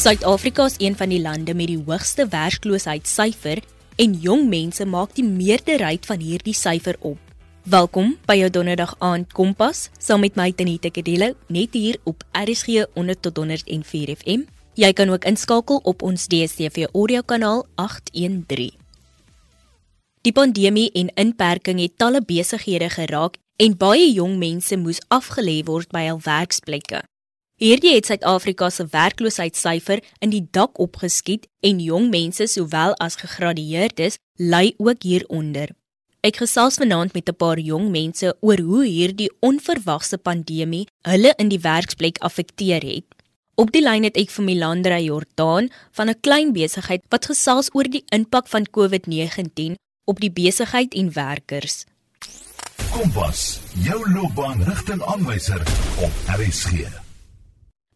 Suid-Afrika is een van die lande met die hoogste werkloosheidssyfer en jong mense maak die meerderheid van hierdie syfer op. Welkom by jou donderdag aand Kompas saam met my Tanita Kedelo net hier op RSG 100 tot 104 FM. Jy kan ook inskakel op ons DStv audio kanaal 813. Die pandemie en inperking het talle besighede geraak en baie jong mense moes afgelê word by hul werksplekke. Hierdie het Suid-Afrika se werkloosheidssyfer in die dak opgeskiet en jong mense sowel as gegradueerdes ly ook hieronder. Ek gesels vanaand met 'n paar jong mense oor hoe hierdie onverwagse pandemie hulle in die werksplek affekteer het. Op die lyn het ek vir Milandra Jordaan van 'n klein besigheid wat gesels oor die impak van COVID-19 op die besigheid en werkers. Kompas, jou loopbaanrigtingaanwyser op RSG.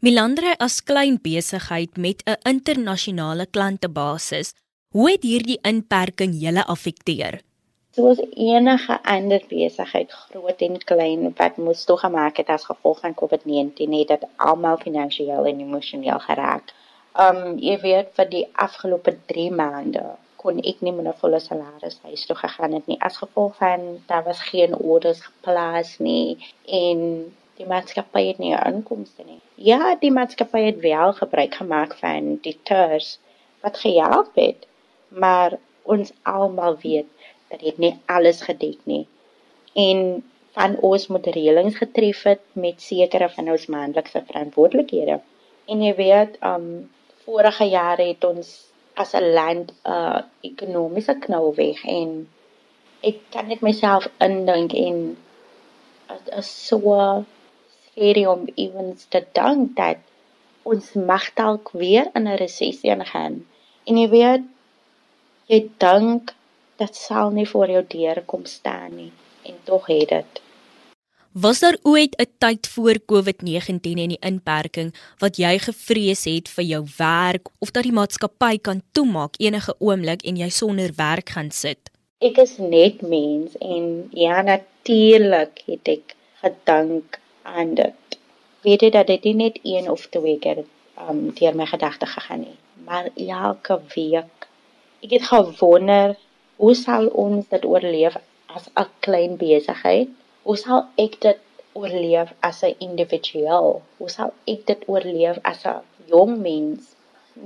Milandre as klein besigheid met 'n internasionale klantebasis, hoe het hierdie inperking julle affekteer? Soos enige ander besigheid, groot en klein, wat moes toegemaak het as gevolg van COVID-19, het dit almal finansiëel en emosioneel geraak. Um jy weet vir die afgelope 3 maande kon ek nie 'n volle salaris huis toe gegaan het nie as gevolg van daar was geen orders geplaas nie en die maatskappy het nie inkomste nie. Ja, die maatskappy het wel gebruik gemaak van die tours wat gehelp het, maar ons almal weet dat dit nie alles gedek nie. En van ons moet reëlings getref het met sekere van ons maandelikse verantwoordelikhede. En jy weet, um vorige jare het ons as 'n land 'n uh, ekonomiese knou weg en ek kan net myself indink en as, as so hierdie om ewens te dank dat ons mag dalk weer in 'n resessie ingaan. En jy weet jy dink dat sal nie voor jou deur kom staan nie en tog het dit. Was daar ooit 'n tyd voor COVID-19 en die inperking wat jy gevrees het vir jou werk of dat die maatskappy kan toemaak enige oomblik en jy sonder werk gaan sit? Ek is net mens en ja natuurlik het ek gedink aan dit. Weet jy dat dit nie net een of twee keer um deur my gedagte gegaan nie, maar elke week. Ek het gewonder hoe sal ons dit oorleef as 'n klein besigheid? Hoe sal ek dit oorleef as 'n individueel? Hoe sal ek dit oorleef as 'n jong mens?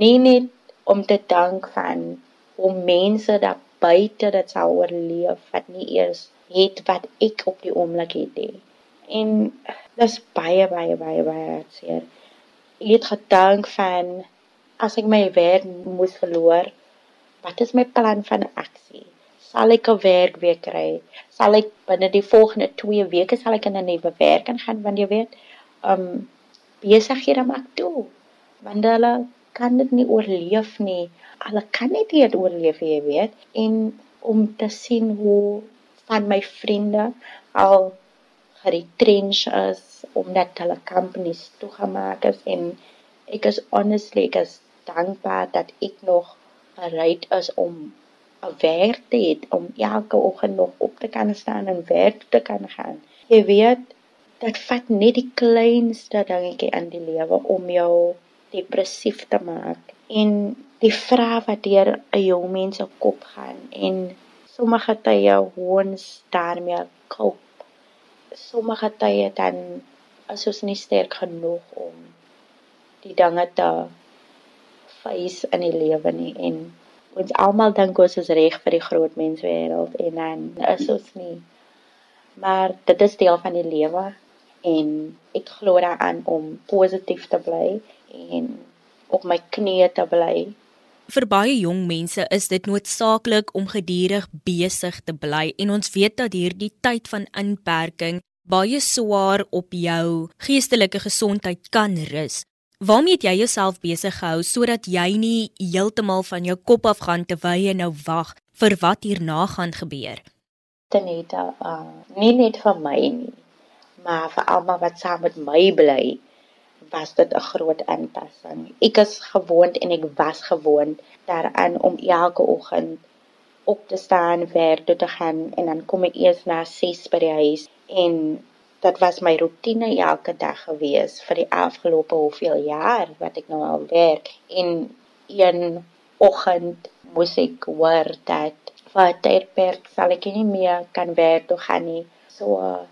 Nie net om te dank van hoe mense daar buite dit sou oorleef wat nie eers het wat ek op die oomblik het nie. En dis baie baie baie baie seer. Ek het gedink van as ek my werk moes verloor, wat is my plan van aksie? Sal ek 'n werk weer kry? Sal ek binne die volgende 2 weke sal ek in 'n nuwe werk gaan want jy weet, um besighede maak toe. Want hulle kan dit nie oorleef nie. Hulle kan net nie dit oorleef jy weet. En om te sien hoe van my vriende al geretrench is omdat hulle companies toegemaak is en ek is honestly ek is dankbaar dat ek nog gereed is om 'n werk te hê om elke oggend nog op te kan staan en werk te kan gaan. Jy weet, dit vat net die kleinste dingetjie in die lewe om jou depressief te maak en die vrae wat deur 'n jong mens se kop gaan en sommige tye hoe ons daarmee cope sommige tye dan is ons nie sterk genoeg om die dinge te face in die lewe nie en ons almal dink ons is reg vir die groot menswêreld en dan is ons nie. Maar dit is deel van die lewe en ek glo daaraan om positief te bly en op my knieë te bly. Vir baie jong mense is dit noodsaaklik om gedurig besig te bly en ons weet dat hierdie tyd van inperking baie swaar op jou geestelike gesondheid kan rus. Waarmee het jy jouself besig gehou sodat jy nie heeltemal van jou kop af gaan terwyl jy nou wag vir wat hierna gaan gebeur? Teneta, uh, nie net vir my nie, maar vir almal wat saam met my bly, was dit 'n groot aanpassing. Ek is gewoond en ek was gewoond daaraan om elke oggend op te staan, werk toe te gaan en dan kom ek eers na 6 by die huis en dit was my rotine elke dag gewees vir die afgelope hoeveel jaar wat ek nou al werk en een oggend moes ek hoor dat vir tydperk sal ek nie meer kan werk toe gaan nie. So uh,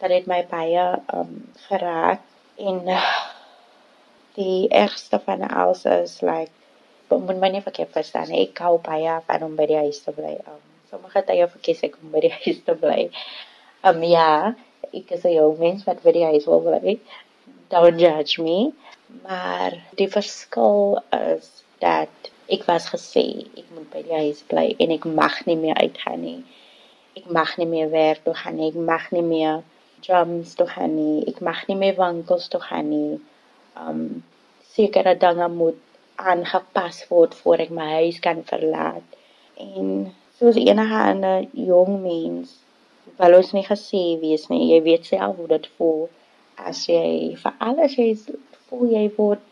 dat het my baie um geraak en uh, die ergste van alles is like moet my nie verkeerd verstaan ek hou baie van om by die huis te bly. Um, sommige tye verkies ek om by die huis te bly. Um ja, ek is 'n jong mens wat die huis wil bly. Don't judge me. Maar die verskil is dat ek was gesê ek moet by die huis bly en ek mag nie meer uitgaan nie. Ek mag nie meer werk toe gaan nie. Mag nie meer drums toe gaan nie. Mag nie meer winkels toe gaan nie. Um sekere dinge moet aangepas word voor ek my huis kan verlaat. En soos enige ander jong mens wil ons nie gesê wees nie. Jy weet self hoe dit voel as jy vir alles jy voel jy word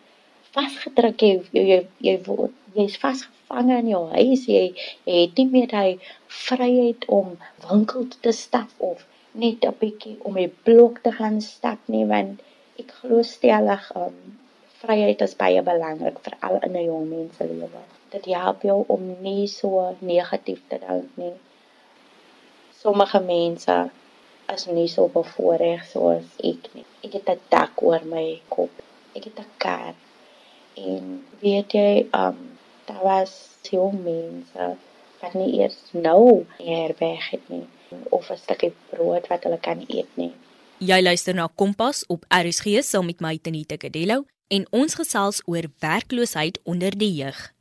vasgedruk jy jy jy word jy's vasgevang in jou huis jy, jy het nie meer daai vryheid om winkel te stap of net 'n bietjie om 'n blok te gaan stap nie want ek glo stellig um vryheid is baie belangrik veral in 'n jong mens se lewe dit help jou om nie so negatief te dink nie sommige mense is nie so bevoorreg soos ek nie ek het 'n dak oor my kop ek het 'n kat En weet jy, um daar was jong mense wat nie eers nou herberg het nie of 'n stukkie brood wat hulle kan eet nie. Jy luister na Kompas op RSG saam met my Tenita Kadello en ons gesels oor werkloosheid onder die jeug.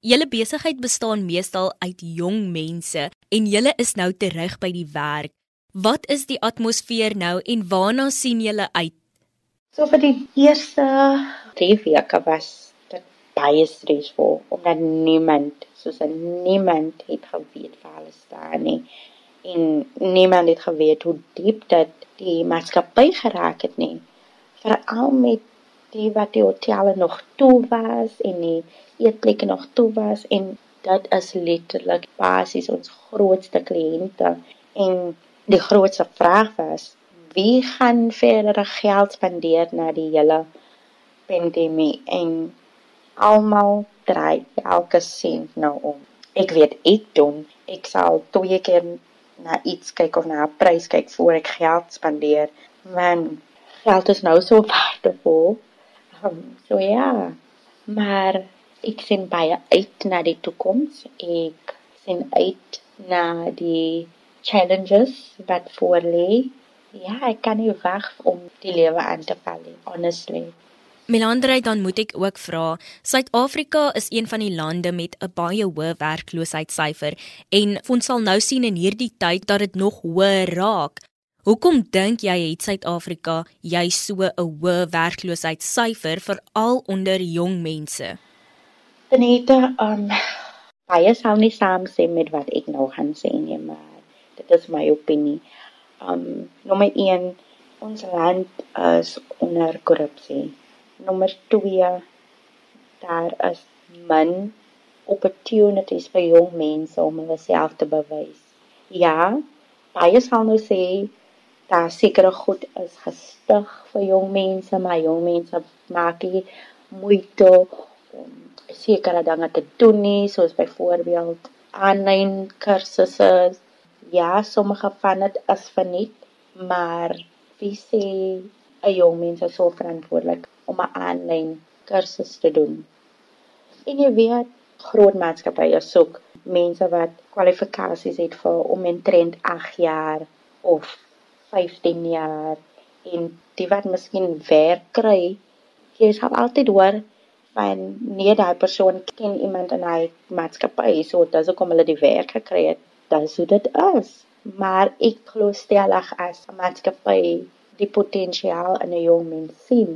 Julle besigheid bestaan meestal uit jong mense en julle is nou terug by die werk. Wat is die atmosfeer nou en waarna sien julle uit? So vir die eerste 3 weke was dit baie stresvol omdat niemand, soos niemand het geweet waar hulle staan nie. En niemand het geweet hoe diep dit die maatskappy geraak het nie. Veral met die wat die hotelle nog toe was en die eetplekke nog toe was en dit is letterlik basies ons grootste kliënte en die grootste vraag was wie gaan verdere geld spandeer na die hele pandemie en almal draai elke sent nou om. Ek weet ek doen, ek sal twee keer na iets kyk of na 'n prys kyk voor ek geld spandeer. Man, geld is nou so waardevol. Um, so ja, maar ek sien baie uit na die toekoms. Ek sien uit na die challenges wat voor lê Ja, ek kan nie wag om die lewe aan te val nie, honestly. Melandrey, dan moet ek ook vra, Suid-Afrika is een van die lande met 'n baie hoë werkloosheidssyfer en ons sal nou sien in hierdie tyd dat dit nog hoër raak. Hoekom dink jy het Suid-Afrika jy so 'n hoë werkloosheidssyfer veral onder jong mense? Benita, um baie sal nie saamstem met wat ek nou gaan sê nie, maar dit is my opinie um nommer 1 ons land is onder korrupsie. Nommer 2 daar is min opportunities vir jong mense om hulle self te bewys. Ja, baie sal nou sê daar sekere goed is gestig vir jong mense, maar jong mense maak nie moeite om sekere dinge te doen nie, soos byvoorbeeld aanlyn kursusse ja, sommige van dit is verniet, maar wie sê 'n jong mens is so verantwoordelik om 'n aanlyn kursus te doen? En jy weet, groot maatskappye soek mense wat kwalifikasies het vir om intrent 8 jaar of 15 jaar en die wat miskien werk kry, jy sal altyd hoor van nee daai persoon ken iemand in hy maatskappy so dit is hoekom hulle die werk gekry het dis hoe dit is. Maar ek glo stellig as 'n maatskappy die potensiaal in 'n jong mens sien,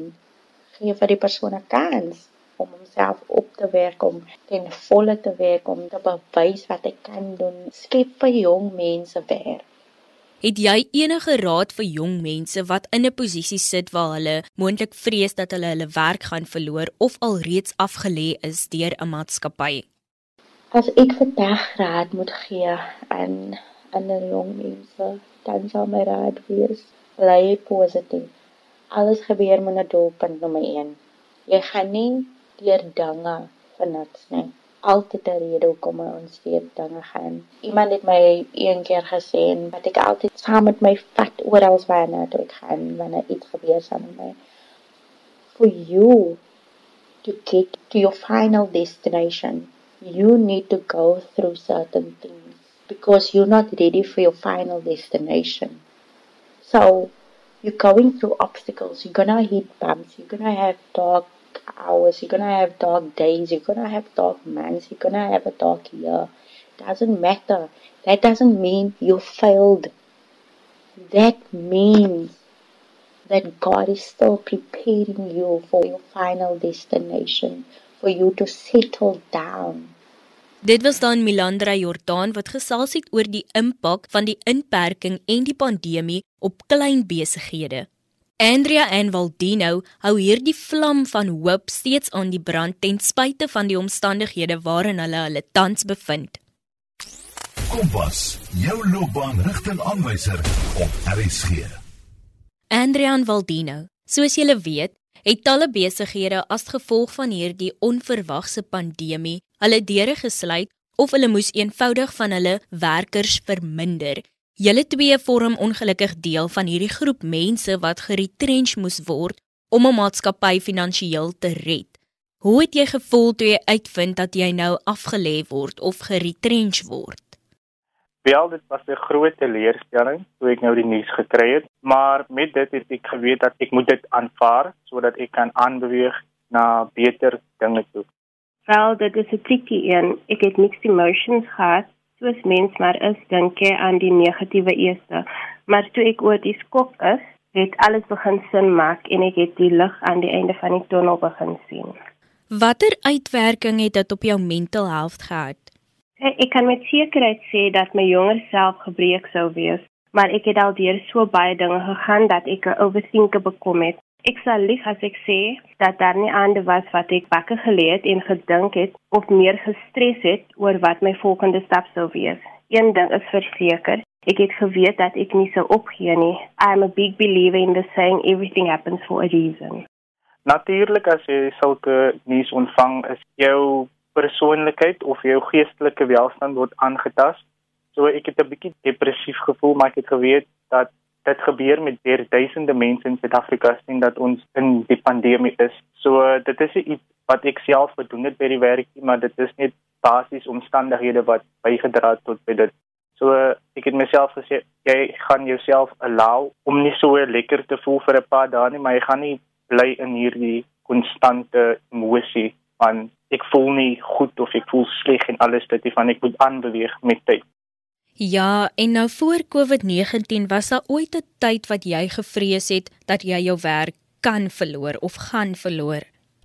gee vir die persoon 'n kans om homself op te werk om ten volle te werk om te bewys wat hy kan doen. Skep vir jong mense werk. Het jy enige raad vir jong mense wat in 'n posisie sit waar hulle moontlik vrees dat hulle hulle werk gaan verloor of alreeds afgelê is deur 'n maatskappy? As ek vandag raad moet gee aan aan 'n jong mense, dan sal my raad wees bly positief. Alles gebeur met 'n doelpunt nommer 1. Jy gaan nie deur dinge vir niks nie. Altyd 'n rede hoekom dinge gaan. Iemand het my gesê dat ek altyd saam met my vat oral waar ek gaan wanneer iets gebeur saam met my. For you to get to your final destination, you need to go through certain things because you're not ready for your final destination. So you're going through obstacles, you're gonna hit bumps, you're gonna have dark hours, you're gonna have dark days, you're gonna have dark months, you're gonna have a dark year. Doesn't matter. That doesn't mean you failed. That means that God is still preparing you for your final destination, for you to settle down. Dit was dan Milandra Jordan wat gesels het oor die impak van die inperking en die pandemie op klein besighede. Andrea en Valdino hou hierdie vlam van hoop steeds aan die brand ten spyte van die omstandighede waarin hulle hulle tans bevind. Kompas, jou loopbaanrigtingaanwyser op RSG. Andrian Valdino. Soos julle weet, het talle besighede as gevolg van hierdie onverwagse pandemie hulle deure gesluit of hulle moes eenvoudig van hulle werkers verminder. Julle twee vorm ongelukkig deel van hierdie groep mense wat geretrench moes word om 'n maatskappy finansiëel te red. Hoe het jy gevoel toe jy uitvind dat jy nou afgelê word of geretrench word? Wel, dit was 'n groot teleurstelling toe ek nou die nuus gekry het, maar met dit het ek geweet dat ek moet dit aanvaar sodat ek kan aanbeweeg na beter dinge toe. Wel, dit is 'n tricky een. Ek het mixed emotions gehad, soos mens maar is dink jy aan die negatiewe eerste, maar toe ek oor die skok is, het alles begin sin maak en ek het die lig aan die einde van die tunnel begin sien. Watter uitwerking het dit op jou mental health gehad? Ek kan met sekerheid sê dat my jonger self gebreek sou wees, maar ek het al deur so baie dinge gegaan dat ek 'n overthinker bekom het. Ek sal lieg as ek sê dat daar nie ander was wat ek wakker gelê het en gedink het of meer gestres het oor wat my volgende stap sou wees. Een ding is verseker, ek het geweet dat ek nie sou opgee nie. I am a big believer in the saying everything happens for a reason. Natuurlik as jy sulke nuus ontvang, is jou persoonlikheid of jou geestelike welstand word aangetast. So ek het 'n bietjie depressief gevoel, maar ek het geweet dat dit gebeur met baie duisende mense in Suid-Afrika sien dat ons in die pandemie is. So dit is iets wat ek self gedoen het by die werk, maar dit is net basies omstandighede wat bygedra het tot by dit. So ek het myself gesê jy gaan jouself allow om nie so lekker te voel vir 'n paar dae nie, maar jy gaan nie bly in hierdie konstante emosie van ek voel nie goed of ek voel sleg en alles dit van ek moet aanbeweeg met tyd. Ja, en nou voor COVID-19 was daar ooit 'n tyd wat jy gevrees het dat jy jou werk kan verloor of gaan verloor.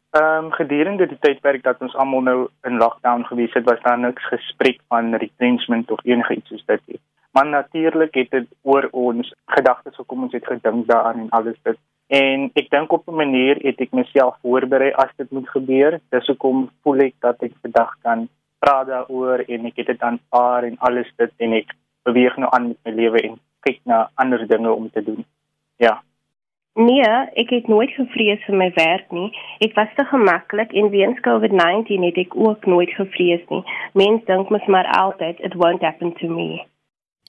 Ehm um, gedurende die tydperk dat ons almal nou in lockdown gewees het, was daar niks gespreek van retrenchment of enige iets soos dit nie. Maar natuurlik het dit oor ons gedagtes gekom, ons het gedink daaraan en alles dit. En ek dink op 'n manier het ek myself voorberei as dit moet gebeur. Dis hoekom voel ek dat ek vandag kan praat daaroor en ek het dit aanvaar en alles dit en ek beweeg nou aan met my lewe en kyk na ander dinge om te doen. Ja. Nee, ek het nooit gevrees vir my werk nie. Ek was te gemaklik en weens COVID-19 het ek ook nooit gevrees nie. Mense dink mos maar altyd it won't happen to me.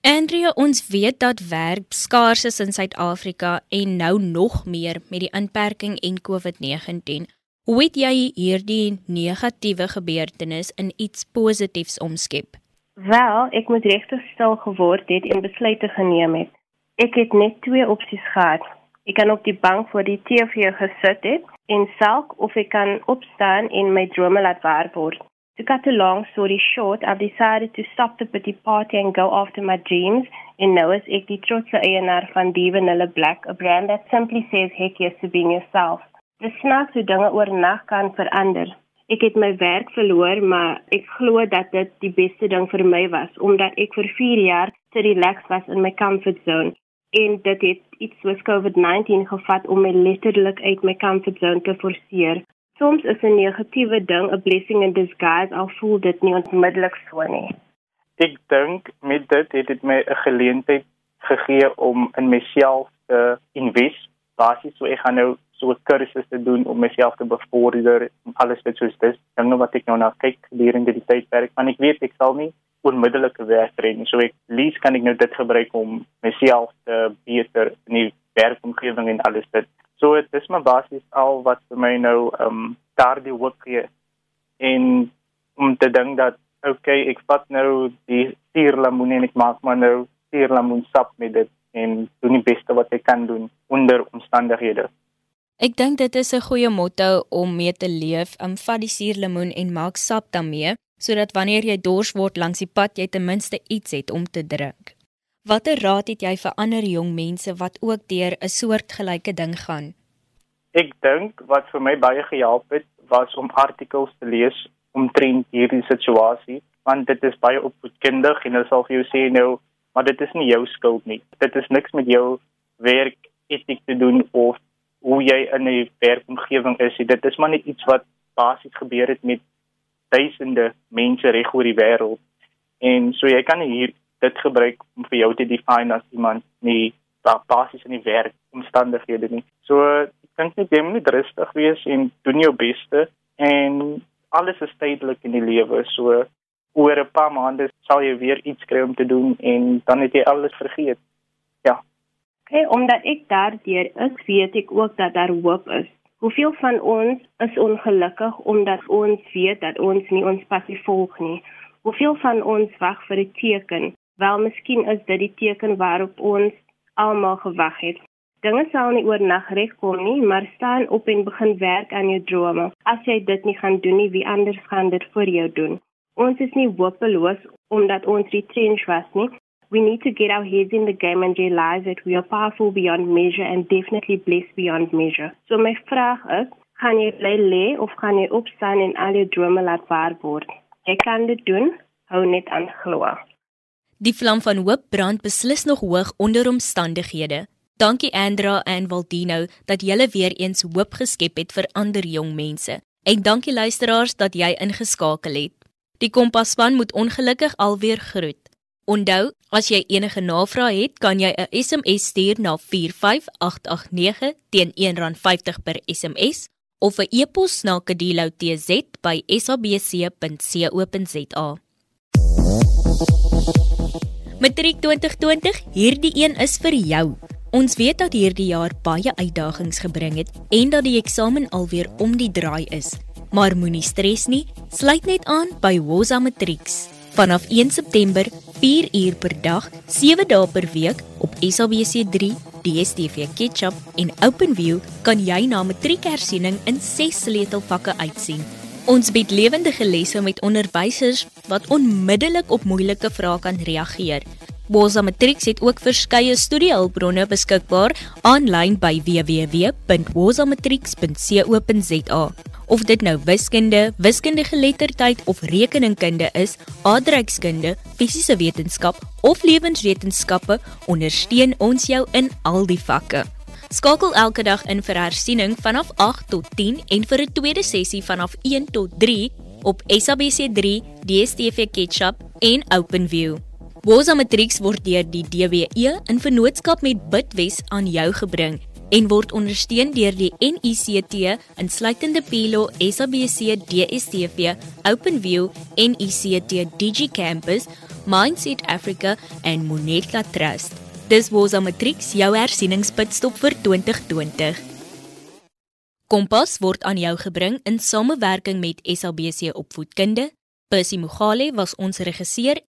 Andrea, ons weet dat werk skaars is in Suid-Afrika en nou nog meer met die inperking en COVID-19. Hoe het jy hierdie negatiewe gebeurtenis in iets positiefs omskep? Wel, ek moet regtig stil geword het en besluite geneem het. Ek het net twee opsies gehad. Ek kan op die bank voor die TV gesit het en salk of ek kan opstaan en my drome laat waar word. To cut a long story short, I've decided to stop the pity party and go after my dreams. En nou is ek die trotse eienaar van Die Vanilla Black, a brand that simply says heck yes to being yourself. Dis snaaks hoe dinge oornag kan verander. Ek het my werk verloor, maar ek glo dat dit die beste ding vir my was omdat ek vir 4 jaar te relax was in my comfort zone en dit het iets soos COVID-19 gevat om my letterlik uit my comfort zone te forceer. Soms is 'n negatiewe ding 'n blessing in disguise al voel dit nie onmiddellik so nie. Ek dink met dit het dit my 'n geleentheid gegee om in myself te invest. Basies so ek gaan nou so 'n kursus te doen om myself te bevorder en alles wat soos dis. Dan nou wat ek nou na kyk gedurende die tydperk, want ek weet ek sal nie onmiddellike werk kry nie. So ek lees kan ek nou dit gebruik om myself te beter in die werkomgewing en alles dit. So dit is maar basies al wat vir my nou um, daardie hoop gee. En om te dink dat okay, ek vat nou die suurlemoen en ek maak maar nou suurlemoensap met dit en doen die beste wat ek kan doen onder omstandighede. Ek dink dit is 'n goeie motto om mee te leef. Um vat die suurlemoen en maak sap daarmee sodat wanneer jy dors word langs die pad jy ten minste iets het om te drink. Watter raad het jy vir ander jong mense wat ook deur 'n soortgelyke ding gaan? Ek dink wat vir my baie gehelp het was om artikels te lees omtrent hierdie situasie want dit is baie opvoedkundig en hulle sal vir jou sê nou maar dit is nie jou skuld nie. Dit is niks met jou werk etiek te doen of hoe jy in 'n werkomgewing is. Dit is maar net iets wat basies gebeur het met duisende mense reg oor die wêreld. En so jy kan hier dit gebruik om vir jou te define as iemand nie basies in die werkomstandighede nie. So ek dink net jy moet rustig wees en doen jou beste en alles is tydelik in die lewe. So oor 'n paar maande sal jy weer iets kry om te doen en dan het jy alles vergeet. Hey, omdat ek daardeur is, weet ek ook dat daar hoop is. Hoeveel van ons is ongelukkig omdat ons weet dat ons nie ons passie volg nie? Hoeveel van ons wag vir 'n teken? Wel, miskien is dit die teken waarop ons almal gewag het. Dinge sal nie oornag regkom nie, maar staan op en begin werk aan jou drome. As jy dit nie gaan doen nie, wie anders gaan dit vir jou doen? Ons is nie hopeloos omdat ons retrench was nie. We need to get our heads in the game and realize that we are powerful beyond measure and definitely blessed beyond measure. So my vraag is, gaan jy bly lê of gaan jy opstaan en al jou drome laat waar word? Jy kan dit doen, hou net aan glo. Die vlam van hoop brand beslis nog hoog onder omstandighede. Dankie Andra en Waldino dat julle weer eens hoop geskep het vir ander jong mense. En dankie luisteraars dat jy ingeskakel het. Die Kompas span moet ongelukkig alweer groet. Onthou, as jy enige navrae het, kan jy 'n SMS stuur na 45889 teen R1.50 per SMS of 'n e-pos na kadilo@sabc.co.za. Matriek 2020, hierdie een is vir jou. Ons weet dat hierdie jaar baie uitdagings gebring het en dat die eksamen alweer om die draai is. Maar moenie stres nie, sluit net aan by Woza Matrieks. Vanaf 1 September 4 uur per dag, 7 dae per week op SABC3, DStv Ketchup en OpenView kan jy na matriekersiening in 6 sleutelvakke uitsien. Ons bied lewendige lesse met onderwysers wat onmiddellik op moeilike vrae kan reageer. Bosa Matrix het ook verskeie studiehulpbronne beskikbaar aanlyn by www.bosamatrix.co.za. Of dit nou wiskunde, wiskundige geletterdheid of rekeningkunde is, aardrykskunde, fisiese wetenskap of lewenswetenskappe, ondersteun ons jou in al die vakke. Skakel elke dag in vir hersiening vanaf 8 tot 10 en vir 'n tweede sessie vanaf 1 tot 3 op SABC3, DStv Ketchup en OpenView. Woza Matrix word deur die DWE in vennootskap met Bitwes aan jou gebring en word ondersteun deur die NICT insluitende Pilo SABC DStv OpenView NICT DigiCampus Mindset Africa en Monetla Trust. Dis was 'n matrieks jou hersieningspitstop vir 2020. Kompas word aan jou gebring in samewerking met SABC Opvoedkunde. Percy Mogale was ons regisseur